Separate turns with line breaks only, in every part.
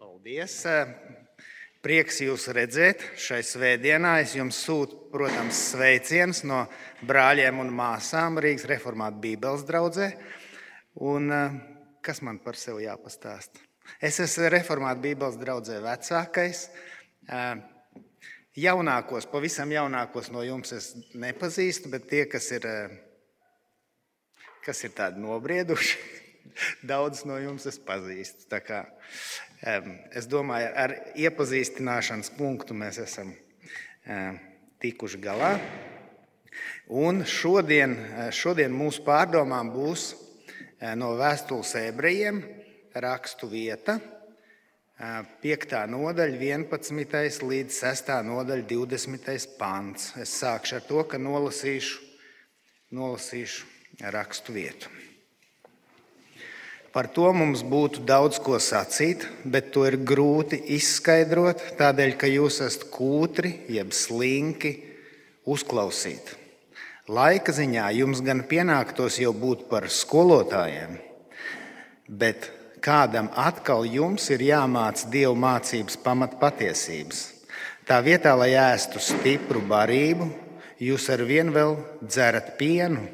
Paldies! Prieks jūs redzēt šai svētdienā. Es jums sūtu, protams, sveicienus no brāļiem un māsām Rīgas reformāta Bībeles draudzē. Un, eh, kas man par sevi jāpastāsta? Es esmu reformāta Bībeles draudzē vecākais. Eh, jaunākos, pavisam jaunākos no jums es nepazīstu, bet tie, kas ir, eh, kas ir tādi nobrieduši, daudz no jums es pazīstu. Es domāju, ar iepazīstināšanas punktu mēs esam tikuši galā. Un šodien, šodien mūsu pārdomām būs no vēstules ebrejiem rakstu vieta, 5. nodaļa, 11. līdz 6. nodaļa, 20. pants. Es sākšu ar to, ka nolasīšu, nolasīšu rakstu vietu. Par to mums būtu daudz ko sacīt, bet to ir grūti izskaidrot, tādēļ, ka jūs esat kūtri, jeb slinki uzklausīt. Laika ziņā jums gan pienāktos jau būt par skolotājiem, bet kādam atkal jums ir jāmāca dievu mācības pamatpatiesības. Tā vietā, lai ēstu stipru barību, jūs ar vienu vēl dzerat pienu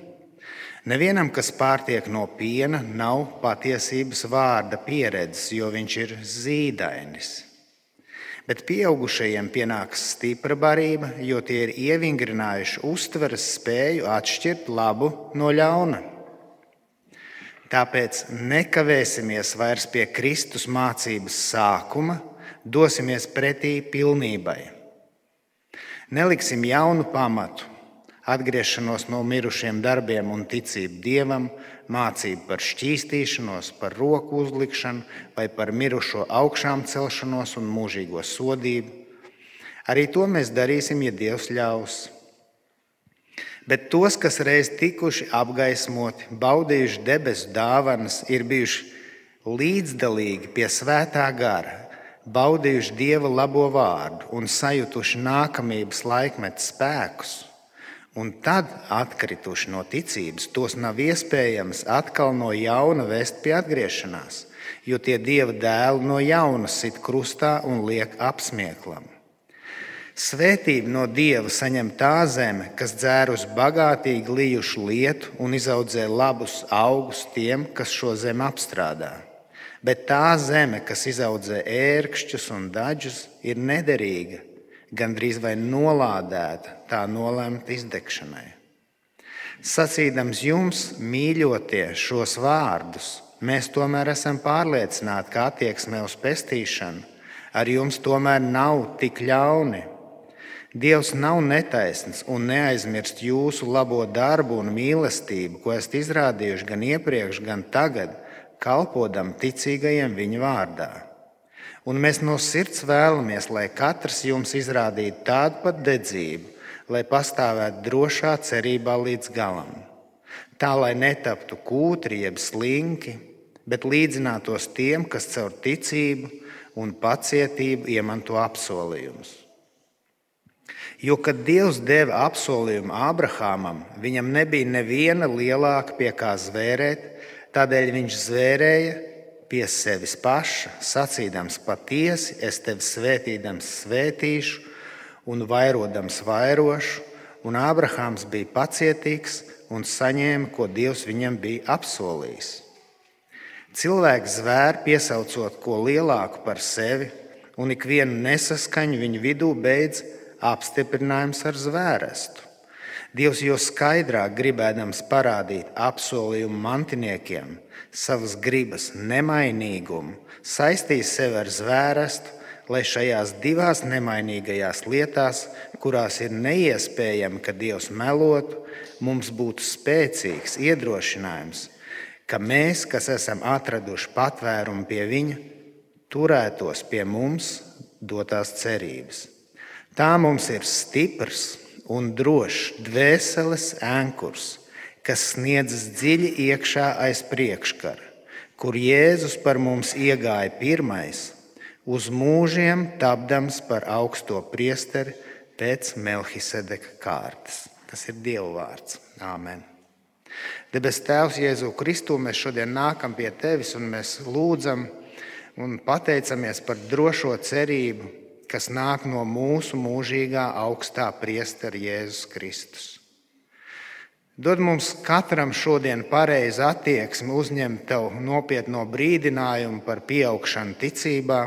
Nevienam, kas pārtiek no piena, nav patiesības vārda pieredzes, jo viņš ir zīdainis. Bet pieaugušajiem pienāks stipra barība, jo tie ir ievingrinājuši uztveres spēju atšķirt labu no ļauna. Tāpēc nekavēsimies vairs pie Kristus mācības sākuma, dosimies pretī pilnībai. Neliksim jaunu pamatu, atgriešanos no mirušiem darbiem un ticību dievam, mācību par šķīstīšanos, par roku uzlikšanu vai par mirušo augšām celšanos un mūžīgo sodību. Arī to mēs darīsim, ja Dievs ļaus. Bet tos, kas reiz tikuši apgaismoti, baudījuši debesu dāvanas, ir bijuši līdzdalīgi pie svētā gara, baudījuši Dieva labo vārdu un sajutuši nākamības laikmetu spēkus un tad atkrituši no ticības, tos nav iespējams atkal no jauna vest pie atgriešanās, jo tie dieva dēli no jauna sit krustā un liek apsmieklam. Svētību no dieva saņem tā zeme, kas dzēr uz bagātīgi lijušu lietu un izaudzē labus augus tiem, kas šo zemi apstrādā. Bet tā zeme, kas izaudzē ērkšķus un daļus, ir nederīga gandrīz vai nolādēta, tā nolemta izdegšanai. Sacīdams jums, mīļotie, šos vārdus, mēs tomēr esam pārliecināti, ka attieksme uz pestīšanu ar jums tomēr nav tik ļauni. Dievs nav netaisns un neaizmirst jūsu labo darbu un mīlestību, ko esat izrādījuši gan iepriekš, gan tagad, kalpodam ticīgajiem viņa vārdā. Un mēs no sirds vēlamies, lai katrs jums izrādītu tādu pat dedzību, lai pastāvētu drošā cerībā līdz galam. Tā lai netaptu kūtri jeb slinki, bet līdzinātos tiem, kas caur ticību un pacietību iemanto apsolījumus. Jo, kad Dievs deva apsolījumu Abrahamam, viņam nebija neviena lielāka pie kā zvērēt, tādēļ viņš zvērēja pie sevis paša, sacīdams patiesi, es tevi svētīdams svētīšu un vairodams vairošu, un Ābrahāms bija pacietīgs un saņēma, ko Dievs viņam bija apsolījis. Cilvēks zvēr, piesaucot ko lielāku par sevi, un ikvienu nesaskaņu viņu vidū beidz apstiprinājums ar zvērestu. Dievs jau skaidrāk gribēdams parādīt apsolījumu mantiniekiem, savas gribas nemainīgumu, saistīs sevi ar zvērestu, lai šajās divās nemainīgajās lietās, kurās ir neiespējami, ka Dievs melotu, mums būtu spēcīgs iedrošinājums, ka mēs, kas esam atraduši patvērumu pie Viņa, turētos pie mums dotās cerības. Tā mums ir stiprs un drošs dvēseles ēnkurs kas sniedzas dziļi iekšā aiz priekškara, kur Jēzus par mums iegāja pirmais, uz mūžiem tapdams par augsto priesteri pēc Melkisedeka kārtas. Tas ir Dieva vārds. Āmen. Debes Tēvs, Jēzu Kristu, mēs šodien nākam pie Tevis un mēs lūdzam, un pateicamies par drošo cerību, kas nāk no mūsu mūžīgā augstā priestera Jēzus Kristus. Dod mums katram šodien pareizi attieksmi, uzņemt tev nopietno brīdinājumu par pieaugšanu ticībā.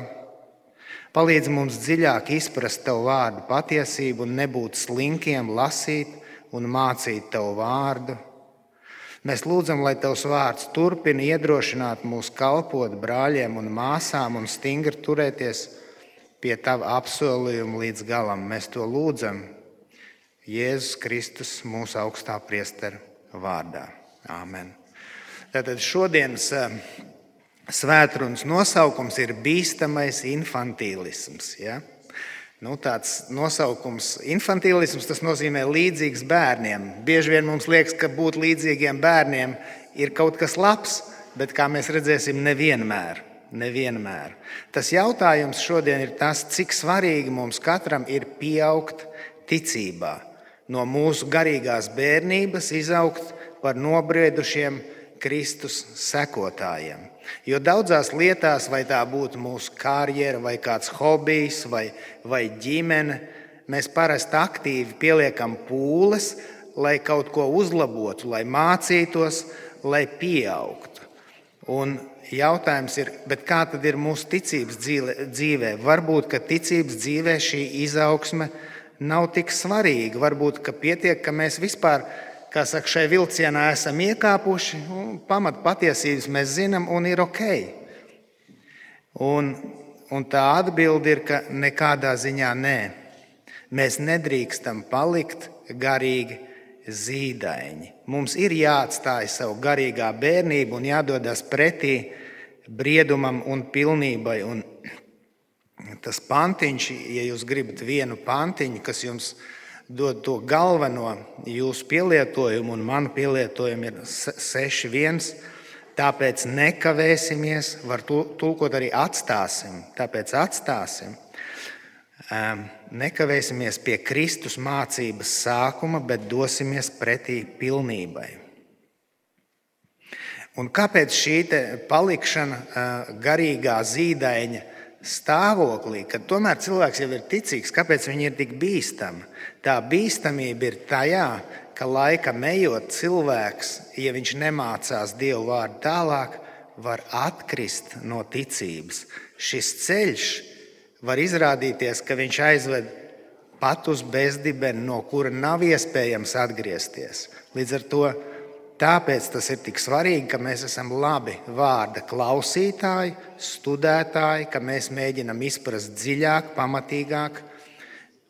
Palīdz mums dziļāk izprast tev vārdu patiesību un nebūt slinkiem, lasīt un mācīt tev vārdu. Mēs lūdzam, lai Tavs vārds turpina iedrošināt mūs kalpot brāļiem un māsām un stingri turēties pie Tava apsolījuma līdz galam. Mēs to lūdzam Jēzus Kristus, mūsu augstā priestera vārdā. Āmen. Tātad šodienas eh, svētrunas nosaukums ir bīstamais infantīlisms. Ja? Nu, tāds nosaukums infantīlisms tas nozīmē līdzīgs bērniem. Bieži vien mums liekas, ka būt līdzīgiem bērniem ir kaut kas labs, bet kā mēs redzēsim, nevienmēr. nevienmēr. Tas jautājums šodien ir tas, cik svarīgi mums katram ir pieaugt ticībā, no mūsu garīgās bērnības izaugt par nobriedušiem Kristus sekotājiem. Jo daudzās lietās, vai tā būtu mūsu karjera, vai kāds hobijs, vai, vai ģimene, mēs parasti aktīvi pieliekam pūles, lai kaut ko uzlabotu, lai mācītos, lai pieaugtu. Un jautājums ir, kā tad ir mūsu ticības dzīvē? Varbūt, ka ticības dzīvē šī izaugsme nav tik svarīga. Varbūt, ka pietiek, ka mēs vispār saka, šai vilcienā esam iekāpuši, pamat patiesības mēs zinām un ir ok. Un, un tā atbilde ir, ka nekādā ziņā nē. Mēs nedrīkstam palikt garīgi zīdaiņi. Mums ir jāatstāj savu garīgā bērnību un jādodas pretī briedumam un pilnībai. Un tas pantiņš, ja jūs gribat vienu pantiņu, kas jums dod to galveno jūsu pielietojumu, un manu pielietojumu ir 6.1. Tāpēc nekavēsimies, var tulkot arī atstāsim. Tāpēc atstāsim. Nekavēsimies pie Kristus mācības sākuma, bet dosimies pretī pilnībai. Un kāpēc šī palikšana garīgā zīdaiņa stāvoklī, kad tomēr cilvēks jau ir ticīgs, kāpēc viņi ir tik bīstami? Tā bīstamība ir tajā, ka laika ejot, cilvēks, ja viņš nemācās Dievu vārdu tālāk, var atkrist no ticības. Šis ceļš var izrādīties, ka viņš aizved pat uz bezdibeni, no kura nav iespējams atgriezties. Līdz ar to Tāpēc tas ir tik svarīgi, ka mēs esam labi vārda klausītāji, studētāji, ka mēs mēģinām izprast dziļāk, pamatīgāk.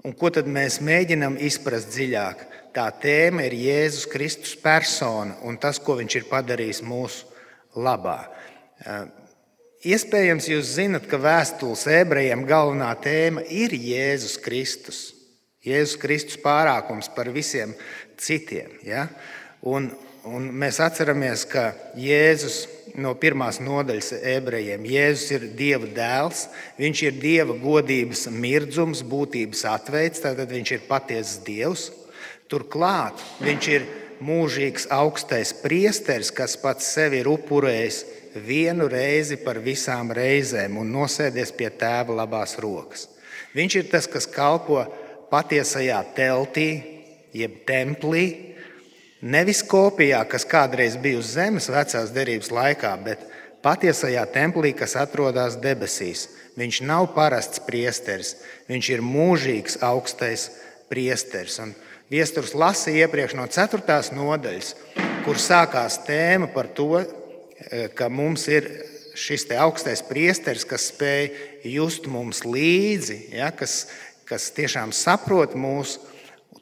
Un ko tad mēs mēģinām izprast dziļāk? Tā tēma ir Jēzus Kristus persona un tas, ko viņš ir padarījis mūsu labā. Iespējams, jūs zinat, ka vēstules ebrejiem galvenā tēma ir Jēzus Kristus. Jēzus Kristus pārākums par visiem citiem. Ja? Un, Un mēs atceramies, ka Jēzus no pirmās nodaļas ebrejiem Jēzus ir Dieva dēls, viņš ir Dieva godības mirdzums, būtības atveids, tātad viņš ir patiesas Dievs. Turklāt viņš ir mūžīgs augstais priesteris, kas pats sevi ir upurējis vienu reizi par visām reizēm un nosēdies pie tēva labās rokas. Viņš ir tas, kas kalpo patiesajā teltī, jeb templī, Nevis kopijā, kas kādreiz bija uz zemes vecās derības laikā, bet patiesajā templī, kas atrodas debesīs. Viņš nav parasts priesteris, viņš ir mūžīgs augstais priesteris. Un Viesturs lasīja iepriekš no 4. nodaļas, kur sākās tēma par to, eh, ka mums ir šis augstais priesteris, kas spēj just mums līdzi, ja, kas, kas tiešām saprot mūs,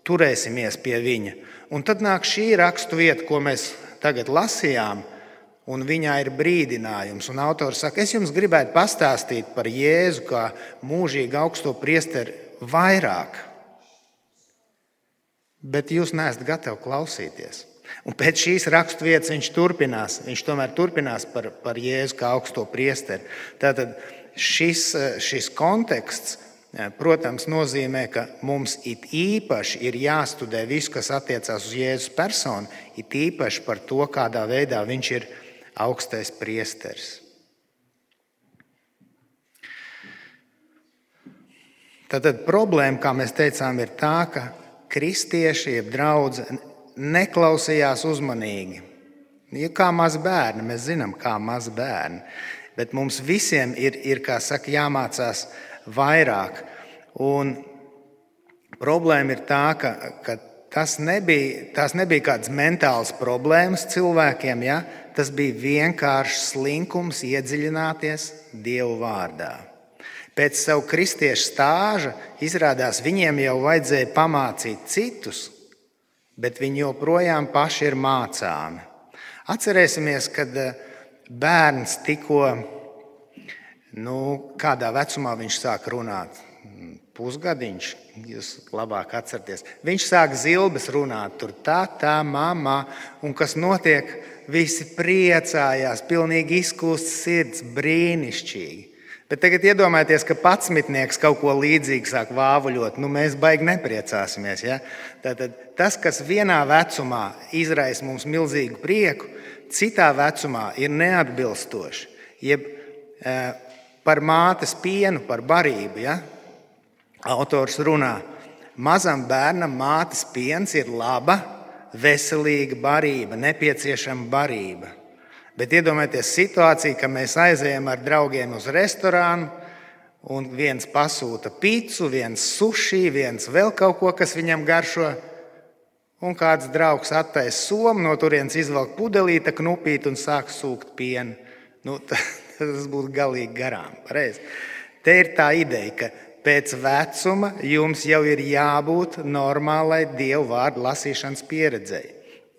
turēsimies pie viņa. Un tad nāk šī rakstu vieta, ko mēs tagad lasījām, un viņā ir brīdinājums. Un autors saka, es jums gribētu pastāstīt par Jēzu kā mūžīgi augsto priesteri vairāk, bet jūs neesat gatavi klausīties. Un pēc šīs raksturvietas viņš turpinās. Viņš tomēr turpinās par, par Jēzu kā augsto priesteri. Tātad šis, šis konteksts protams, nozīmē, ka mums it īpaši ir jāstudē viss, kas attiecās uz Jēzus personu, it īpaši par to, kādā veidā viņš ir augstais priesteris. Tad problēma, kā mēs teicām, ir tā, ka kristieši, jeb draugi, neklausījās uzmanīgi. Ja kā mazi bērni, mēs zinām, kā mazi bērni. Bet mums visiem ir, ir saka, jāmācās vairāk. Un problēma ir tā, ka, ka tas nebija, tās nebija kādas mentālas problēmas cilvēkiem. Ja? Tas bija vienkāršs slinkums iedziļināties Dievu vārdā. Pēc savu kristiešu stāža izrādās viņiem jau vajadzēja pamācīt citus, bet viņi joprojām paši ir mācāmi. Atcerēsimies, kad eh, bērns tikko, nu, kādā vecumā viņš sāk runāt. Pusgadiņš, jūs labāk atcerieties. Viņš sāk zilbes runāt, tur tā, tā, mamma, un kas notiek? Visi priecājās, pilnīgi izkūst sirds, brīnišķīgi. Bet tagad iedomājieties, ka patsmitnieks kaut ko līdzīgu sāk vāvuļot. Nu, mēs baigi nepriecāsimies. Ja? Tātad, tas, kas vienā vecumā izraisa mums milzīgu prieku, citā vecumā ir neatbilstoši. Jeb e, par mātes pienu, par barību. Ja? Autors runā, mazam bērnam mātes piens ir laba, veselīga barība, nepieciešama barība. Bet iedomājieties situāciju, ka mēs aizējām ar draugiem uz restorānu, un viens pasūta pīci, viens sushi, viens vēl kaut ko, kas viņam garšo. Un kāds draugs attaisa somu, no turienes izvelk pudelīti, knupīt un sāk sūkt pienu. Nu, tas būtu galīgi garām. Pareiz. Te ir tā ideja, ka pēc vecuma jums jau ir jābūt normālai dievu vārdu lasīšanas pieredzei.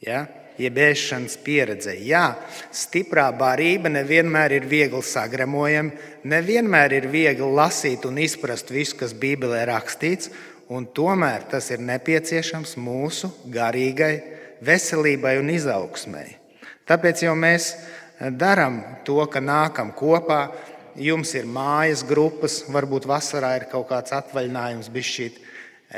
Ja? jeb ēšanas pieredze. Jā, stiprā barība nevienmēr ir viegli sagramojama, nevienmēr ir viegli lasīt un izprast visu, kas Bībelē rakstīts, un tomēr tas ir nepieciešams mūsu garīgai veselībai un izaugsmai. Tāpēc jau mēs darām to, ka nākam kopā. Jums ir mājas grupas, varbūt vasarā ir kaut kāds atvaļinājums, bišķīt.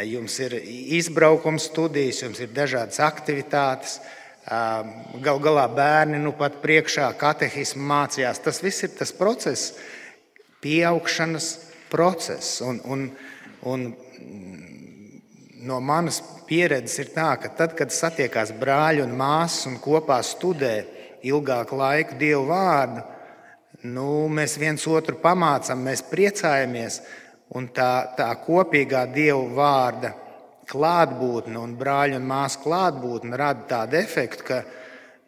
jums ir izbraukums studijas, jums ir dažādas aktivitātes. Galu galā bērni nu pat priekšā katehismu mācījās. Tas viss ir tas process, pieaugšanas process. Un, un, un no manas pieredzes ir tā, ka tad, kad satiekās brāļi un māsas un kopā studē ilgāku laiku Dievu vārdu, nu, mēs viens otru pamācām, mēs priecājamies. Un tā, tā kopīgā Dieva vārda klātbūtne un brāļa un māsu klātbūtne rada tādu efektu, ka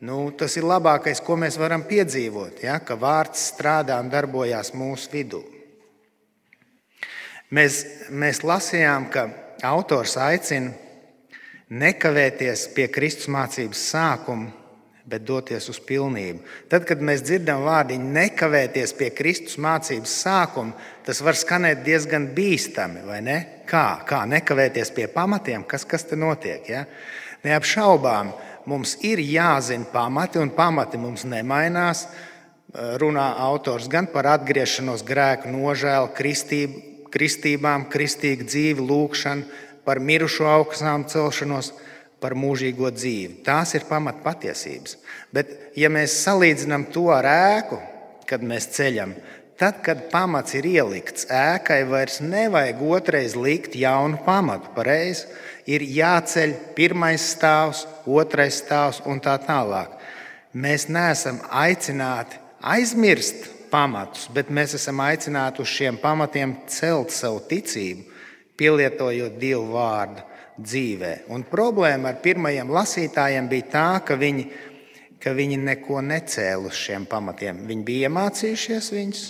nu, tas ir labākais, ko mēs varam piedzīvot, ja? ka vārds strādā un darbojas mūsu vidū. Mēs, mēs lasījām, ka autors aicina nekavēties pie Kristus mācības sākuma bet doties uz pilnību. Tad, kad mēs dzirdam vārdiņu nekavēties pie Kristus mācības sākuma, tas var skanēt diezgan bīstami, vai ne? Kā, kā nekavēties pie pamatiem, kas, kas te notiek? Ja? Neapšaubām, mums ir jāzina pamati, un pamati mums nemainās. Runā autors gan par atgriešanos, grēku nožēlu, kristību, kristībām, kristīgu dzīvi, lūgšanu, par mirušo augstām celšanos par mūžīgo dzīvi. Tās ir pamatpatiesības. Bet, ja mēs salīdzinām to ar ēku, kad mēs ceļam, tad, kad pamats ir ielikts, ēkai vairs nevajag otrais likt jaunu pamatu. Pareizi ir jāceļ pirmais stāvs, otrais stāvs un tā tālāk. Mēs neesam aicināti aizmirst pamatus, bet mēs esam aicināti uz šiem pamatiem celt savu ticību, pielietojot Dievu vārdu dzīvē. Un problēma ar pirmajiem lasītājiem bija tā, ka viņi, ka viņi neko necēla uz šiem pamatiem. Viņi bija iemācījušies viņus,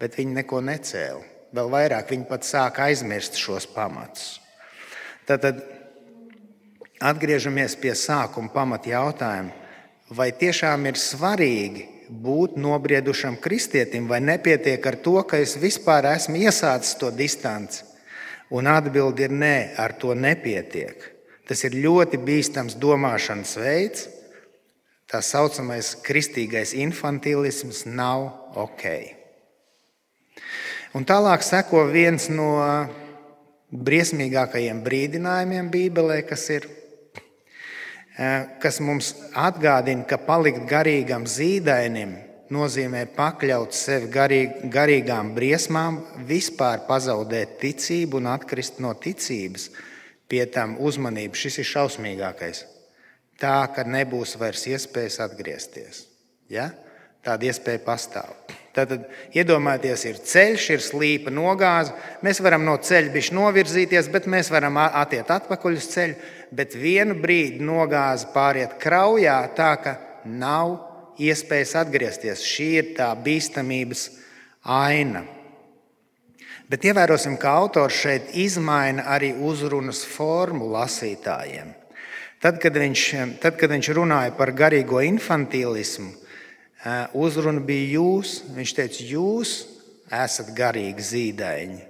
bet viņi neko necēla. Vēl vairāk viņi pat sāka aizmirst šos pamatus. Tad, atgriežamies pie sākuma pamata jautājuma. Vai tiešām ir svarīgi būt nobriedušam kristietim, vai nepietiek ar to, ka es vispār esmu iesācis to distanci? Un atbildi ir nē, ar to nepietiek. Tas ir ļoti bīstams domāšanas veids. Tā saucamais kristīgais infantilisms nav ok. Un tālāk seko viens no briesmīgākajiem brīdinājumiem Bībelē, kas ir eh, kas mums atgādina, ka palikt garīgam zīdainim nozīmē pakļaut sevi garīg, garīgām briesmām, vispār pazaudēt ticību un atkrist no ticības. Pie tam uzmanību šis ir šausmīgākais. Tā, ka nebūs vairs iespējas atgriezties. Ja? Tāda iespēja pastāv. Tad iedomājieties, ir ceļš, ir slīpa nogāze. Mēs varam no ceļa bišķi novirzīties, bet mēs varam attiekt atpakaļ uz ceļu. Bet vienu brīdi nogāze pāriet kraujā, tā ka nav iespējas atgriezties. Šī ir tā bīstamības aina. Bet ievērosim, ka autors šeit izmaina arī uzrunas formu lasītājiem. Tad, kad viņš, tad, kad viņš runāja par garīgo infantīlismu, uzruna bija jūs. Viņš teica, jūs esat garīgi zīdaiņi.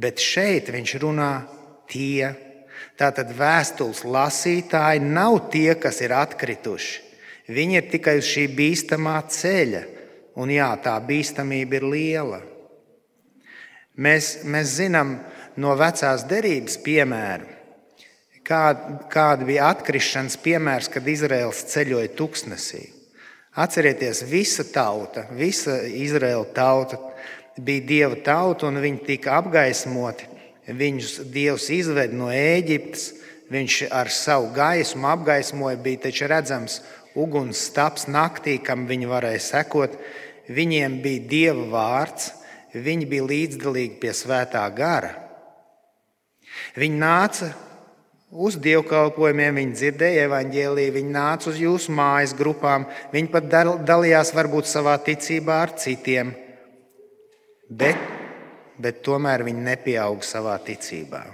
Bet šeit viņš runā tie. Tātad vēstules lasītāji nav tie, kas ir atkrituši. Viņi ir tikai uz šī bīstamā ceļa, un jā, tā bīstamība ir liela. Mēs, mēs zinām no vecās derības piemēru, kāda, kāda bija atkrišanas piemērs, kad Izraels ceļoja tuksnesī. Atcerieties, visa tauta, visa Izraēla tauta bija dieva tauta, un viņi tika apgaismoti. Viņus Dievs izved no Ēģiptes, viņš ar savu gaismu apgaismoja, bija taču redzams uguns stāps naktī, kam viņi varēja sekot. Viņiem bija dieva vārds, viņi bija līdzdalīgi pie svētā gara. Viņi nāca uz dievkalpojumiem, viņi dzirdēja evaņģēlīju, viņi nāca uz jūsu mājas grupām, viņi pat dalījās varbūt savā ticībā ar citiem, bet, bet tomēr viņi nepieauga savā ticībā.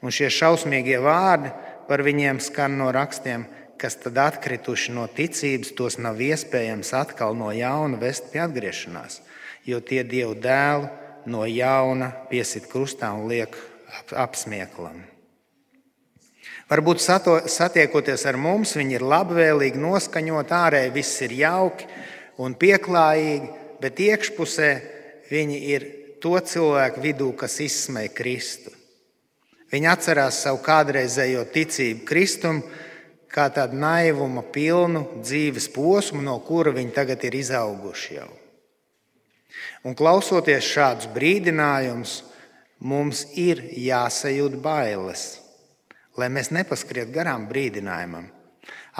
Un šie šausmīgie vārdi par viņiem skan no rakstiem kas tad atkrituši no ticības, tos nav iespējams atkal no jauna vest pie atgriešanās, jo tie dievu dēlu no jauna piesit krustā un liek apsmieklam. Varbūt sato, satiekoties ar mums, viņi ir labvēlīgi noskaņot, ārēji viss ir jauki un pieklājīgi, bet iekšpusē viņi ir to cilvēku vidū, kas izsmeja Kristu. Viņi atcerās savu kādreizējo ticību Kristum, kā tādu naivuma pilnu dzīves posmu, no kura viņi tagad ir izauguši jau. Un klausoties šādus brīdinājumus, mums ir jāsajūt bailes, lai mēs nepaskrietu garām brīdinājumam.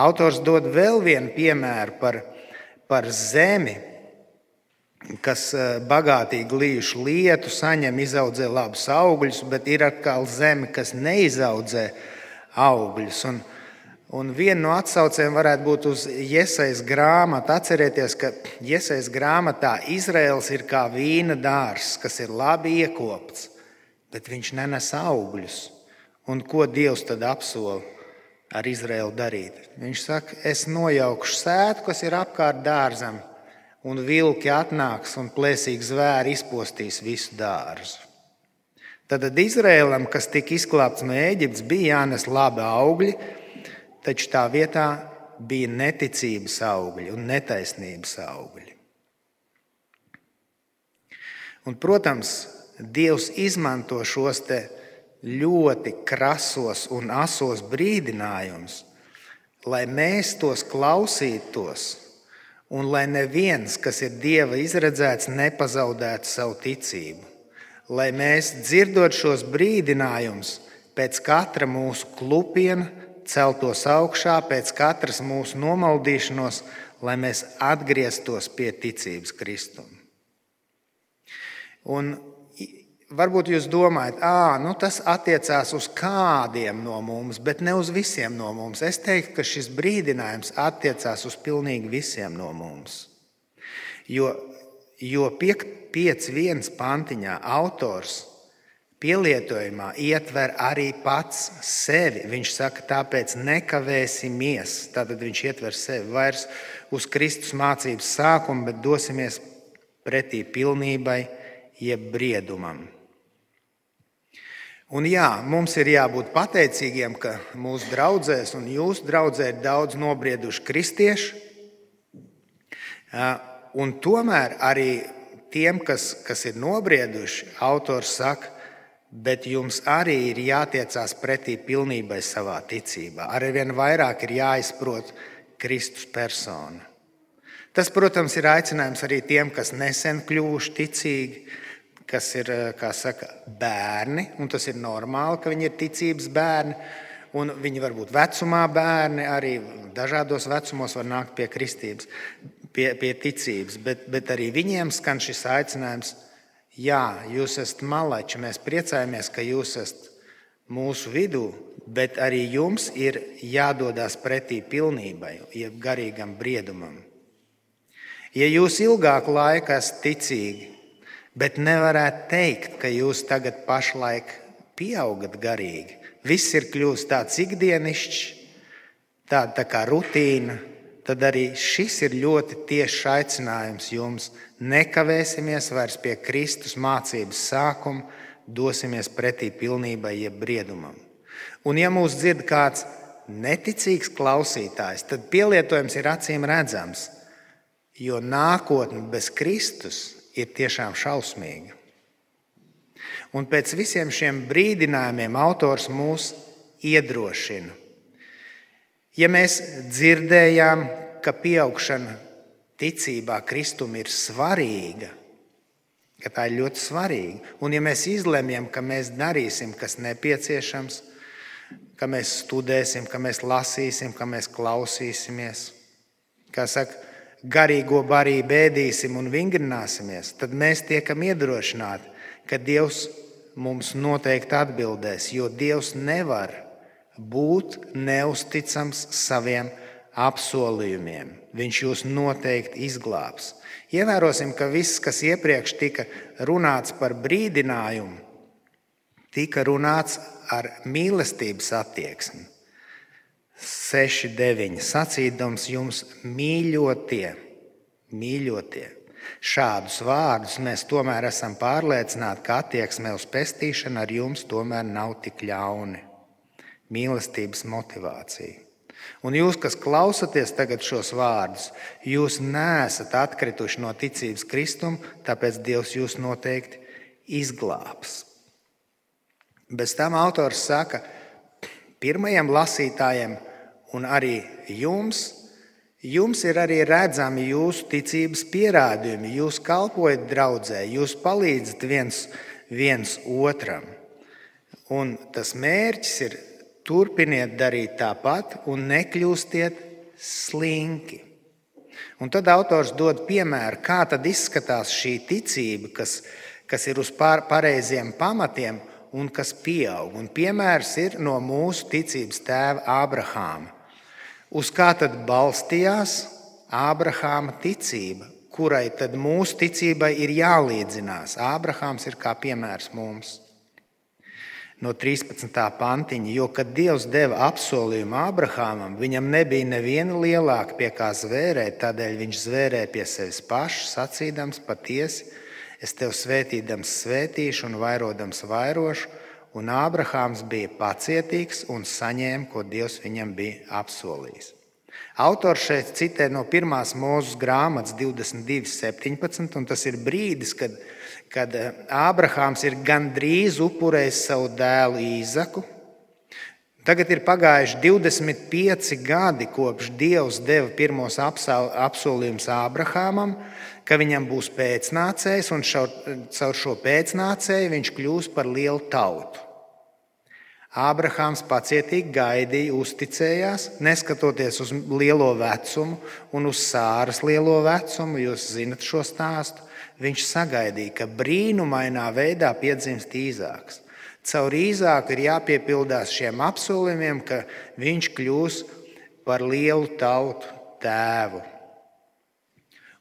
Autors dod vēl vienu piemēru par, par zemi, kas eh, bagātīgi lījuši lietu, saņem, izaudzē labus augļus, bet ir atkal zeme, kas neizaudzē augļus. Un, Un viena no atsaucēm varētu būt uz Iesaijas grāmatu. Atcerieties, ka Iesaijas grāmatā Izraels ir kā vīna dārzs, kas ir labi iekopts, bet viņš nenes augļus. Un ko Dievs tad apsola ar Izraelu darīt? Viņš saka, es nojaukšu sētu, kas ir apkārt dārzam, un vilki atnāks un plēsīgi zvēri izpostīs visu dārzu. Tad Izraēlam, kas tika izglābts no Ēģiptes, bija jānes labi augļi taču tā vietā bija neticības augļi un netaisnības augļi. Un, protams, Dievs izmanto šos ļoti krasos un asos brīdinājumus, lai mēs tos klausītos, un lai neviens, kas ir Dieva izredzēts, nepazaudētu savu ticību. Lai mēs dzirdot šos brīdinājumus, pēc katra mūsu klupiena celtos augšā pēc katras mūsu nomaldīšanos, lai mēs atgrieztos pie ticības Kristum. Un varbūt jūs domājat, ka nu, tas attiecās uz kādiem no mums, bet ne uz visiem no mums. Es teiktu, ka šis brīdinājums attiecās uz pilnīgi visiem no mums. Jo, jo 5.1. pantiņā autors pielietojumā ietver arī pats sevi. Viņš saka, tāpēc nekavēsimies. Tātad viņš ietver sevi vairs uz Kristus mācības sākumu, bet dosimies pretī pilnībai, jeb briedumam. Un jā, mums ir jābūt pateicīgiem, ka mūsu draugzēs un jūsu draudzē ir daudz nobrieduši kristieši. Un tomēr arī tiem, kas, kas ir nobrieduši, autors saka, bet jums arī ir jātiecās pretī pilnībai savā ticībā. Arvien vairāk ir jāizprot Kristus persona. Tas, protams, ir aicinājums arī tiem, kas nesen kļuvuši ticīgi, kas ir saka, bērni. Tas ir normāli, ka viņi ir ticības bērni. Un viņi var būt vecumā bērni, arī dažādos vecumos var nākt pie kristības, pie, pie ticības. Bet, bet arī viņiem skan šis aicinājums, jā, jūs esat malači, mēs priecājamies, ka jūs esat mūsu vidū, bet arī jums ir jādodas pretī pilnībai, jeb garīgam briedumam. Ja jūs ilgāku laiku esat ticīgi, bet nevarētu teikt, ka jūs tagad pašlaik pieaugat garīgi, viss ir kļuvis tāds ikdienišķs, tāda tā kā rutīna, tad arī šis ir ļoti tiešs aicinājums jums. Nekavēsimies vairs pie Kristus mācības sākuma, dosimies pretī pilnībai, jeb briedumam. Un, ja mūs dzird kāds neticīgs klausītājs, tad pielietojums ir acīm redzams. Jo nākotne bez Kristus ir tiešām šausmīga. Un pēc visiem šiem brīdinājumiem autors mūs iedrošina. Ja mēs dzirdējām, ka pieaugšana ticībā Kristum ir svarīga, ka tā ir ļoti svarīga, un ja mēs izlemjam, ka mēs darīsim, kas nepieciešams, ka mēs studēsim, ka mēs lasīsim, ka mēs klausīsimies, kā saka, garīgo barību ēdīsim un vingrināsimies, tad mēs tiekam iedrošināti, ka Dievs mums noteikti atbildēs, jo Dievs nevar būt neusticams saviem apsolījumiem. Viņš jūs noteikti izglābs. Ievērosim, ka viss, kas iepriekš tika runāts par brīdinājumu, tika runāts ar mīlestības attieksmi. 6, 9. Sacīdams jums mīļotie, mīļotie. Šādus vārdus mēs tomēr esam pārliecināti, ka attieksme uz pestīšanu ar jums tomēr nav tik ļauni. Mīlestības motivācija. Un jūs, kas klausāties tagad šos vārdus, jūs neesat atkrituši no ticības Kristum, tāpēc Dievs jūs noteikti izglābs. Bez tam autors saka, pirmajam lasītājam un arī jums, jums ir arī redzami jūsu ticības pierādījumi. Jūs kalpojat draudzē, jūs palīdzat viens, viens otram. Un tas mērķis ir turpiniet darīt tāpat un nekļūstiet slinki. Un tad autors dod piemēru, kā izskatās šī ticība, kas, kas ir uz pareiziem pamatiem un kas pieaug. Un piemērs ir no mūsu ticības tēva Ābrahāma. Uz kā tad balstījās Ābrahāma ticība, kurai tad mūsu ticībai ir jālīdzinās? Ābrahāms ir kā piemērs mums. No 13. pantiņa, jo kad Dievs deva apsolījumu Ābrahamam, viņam nebija neviena lielāka pie kā zvērēt, tādēļ viņš zvērēja pie sevis paša, sacīdams patiesi, es tevi svētīdams svētīšu un vairodams vairošu, un Ābrahāms bija pacietīgs un saņēma, ko Dievs viņam bija apsolījis. Autors šeit citē no pirmās mūzes grāmatas 22.17, un tas ir brīdis, kad, kad Ābrahāms ir gandrīz upurējis savu dēlu Īzaku. Tagad ir pagājuši 25 gadi, kopš Dievs deva pirmos apsolījumus Ābrahāmam, ka viņam būs pēcnācējs, un caur šo pēcnācēju viņš kļūs par lielu tautu. Ābrahāms pacietīgi gaidīja, uzticējās, neskatoties uz lielo vecumu un uz sāras lielo vecumu. Jūs zinat šo stāstu. Viņš sagaidīja, ka brīnumainā veidā piedzimst īzāks. Caur īzāku ir jāpiepildās šiem apsolījumiem, ka viņš kļūs par lielu tautu tēvu.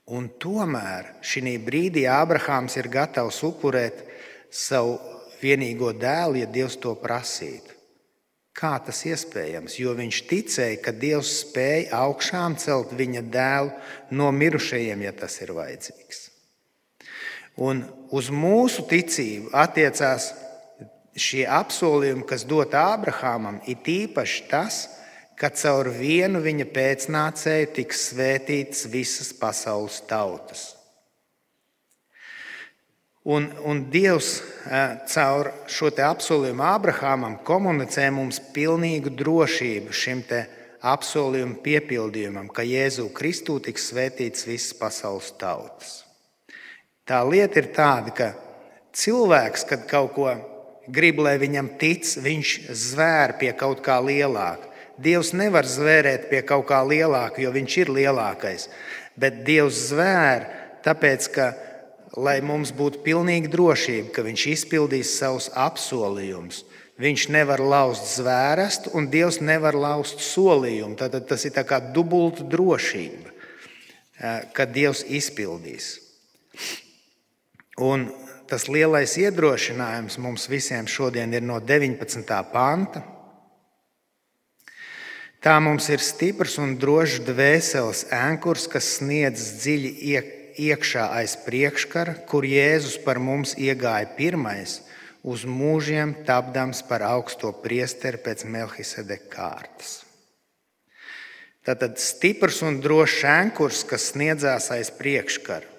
Un tomēr šī brīdī Ābrahāms ir gatavs upurēt savu vienīgo dēlu, ja Dievs to prasītu. Kā tas iespējams? Jo viņš ticēja, ka Dievs spēja augšām celt viņa dēlu no mirušajiem, ja tas ir vajadzīgs. Un uz mūsu ticību attiecās šie apsolījumi, kas dot Ābrahamam, ir īpaši tas, ka caur vienu viņa pēcnācēju tiks svētītas visas pasaules tautas. Un, un Dievs caur šo apsolījumu Abrahamam komunicē mums pilnīgu drošību šim apsolījuma piepildījumam, ka Jēzu Kristū tiks svētīts visas pasaules tautas. Tā lieta ir tāda, ka cilvēks, kad kaut ko grib, lai viņam tic, viņš zvēr pie kaut kā lielāka. Dievs nevar zvērēt pie kaut kā lielāka, jo viņš ir lielākais. Bet Dievs zvēr, tāpēc, ka, lai mums būtu pilnīga drošība, ka Viņš izpildīs savus apsolījumus. Viņš nevar lauzt zvērstu, un Dievs nevar lauzt solījumu. Tad tas ir kā dubulta drošība, eh, ka Dievs izpildīs. Un tas lielais iedrošinājums mums visiem šodien ir no 19. panta. Tā mums ir stiprs un drošs dvēseles ēnkurs, kas sniedz dziļi iekšā aiz priekškara, kur Jēzus par mums iegāja pirmais, uz mūžiem tapdams par augsto priesteri pēc Melkisedeka kārtas. Tātad stiprs un drošs ēnkurs, kas sniedzās aiz priekškara.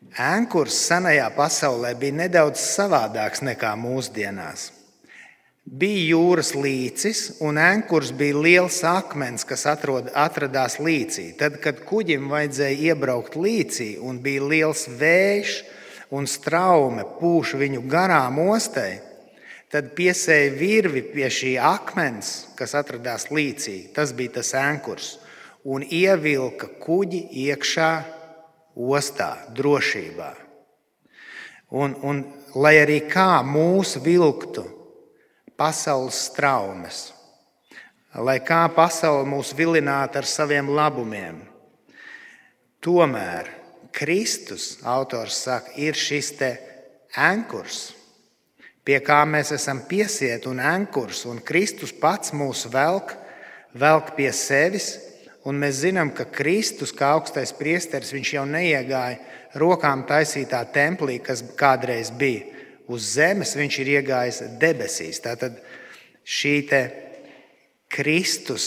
Ēnkurs senajā pasaulē bija nedaudz savādāks nekā mūsdienās. Bija jūras līcis, un ēnkurs bija liels akmens, kas atrod, atradās līcī. Tad, kad kuģim vajadzēja iebraukt līcī, un bija liels vējš un straume pūš viņu garām ostai, tad piesēja virvi pie šī akmens, kas atradās līcī. Tas bija tas ēnkurs, un ievilka kuģi iekšā ostā, drošībā. Un, un lai arī kā mūsu vilktu, pasaules traumas. Lai kā pasaule mūs vilinātu ar saviem labumiem, tomēr Kristus, autors saka, ir šis ankurs, pie kā mēs esam piesieti un ankurs, un Kristus pats mūs velk, velk pie sevis. Un mēs zinām, ka Kristus, kā augstais priesteris, viņš jau neiegāja rokām taisītā templī, kas kādreiz bija uz zemes, viņš ir iegājis debesīs. Tātad šī Kristus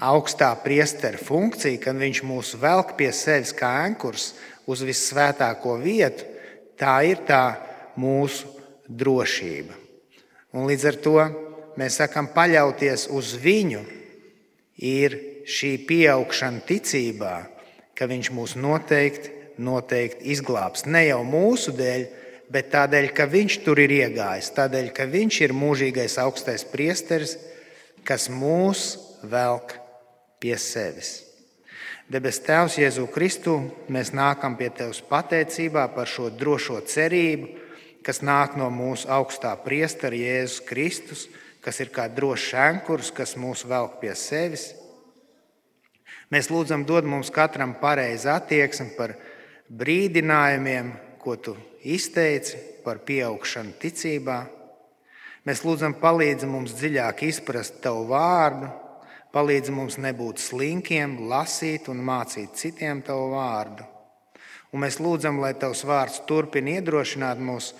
augstā priestera funkcija, kad viņš mūs velk pie sevis kā ankurs uz visvētāko vietu, tā ir tā mūsu drošība. Un līdz ar to mēs sakām, paļauties uz viņu, ir šī pieaugšana ticībā, ka viņš mūs noteikti, noteikti izglābs. Ne jau mūsu dēļ, bet tādēļ, ka viņš tur ir iegājis, tādēļ, ka viņš ir mūžīgais augstais priesteris, kas mūs velk pie sevis. Debes Tēvs, Jēzu Kristu, mēs nākam pie Tevis pateicībā par šo drošo cerību, kas nāk no mūsu augstā priestera Jēzus Kristus, kas ir kā drošs ankurs, kas mūs velk pie sevis. Mēs lūdzam, dod mums katram pareizi attieksmi par brīdinājumiem, ko tu izteici par pieaugšanu ticībā. Mēs lūdzam, palīdzi mums dziļāk izprast tavu vārdu, palīdzi mums nebūt slinkiem, lasīt un mācīt citiem tavu vārdu. Un mēs lūdzam, lai tavs vārds turpina iedrošināt mūs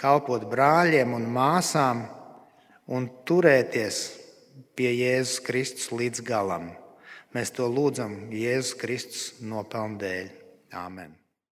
kalpot brāļiem un māsām un turēties pie Jēzus Kristus līdz galam. Mēs to lūdzam Jēzus Kristus nopelnu dēļ. Āmen!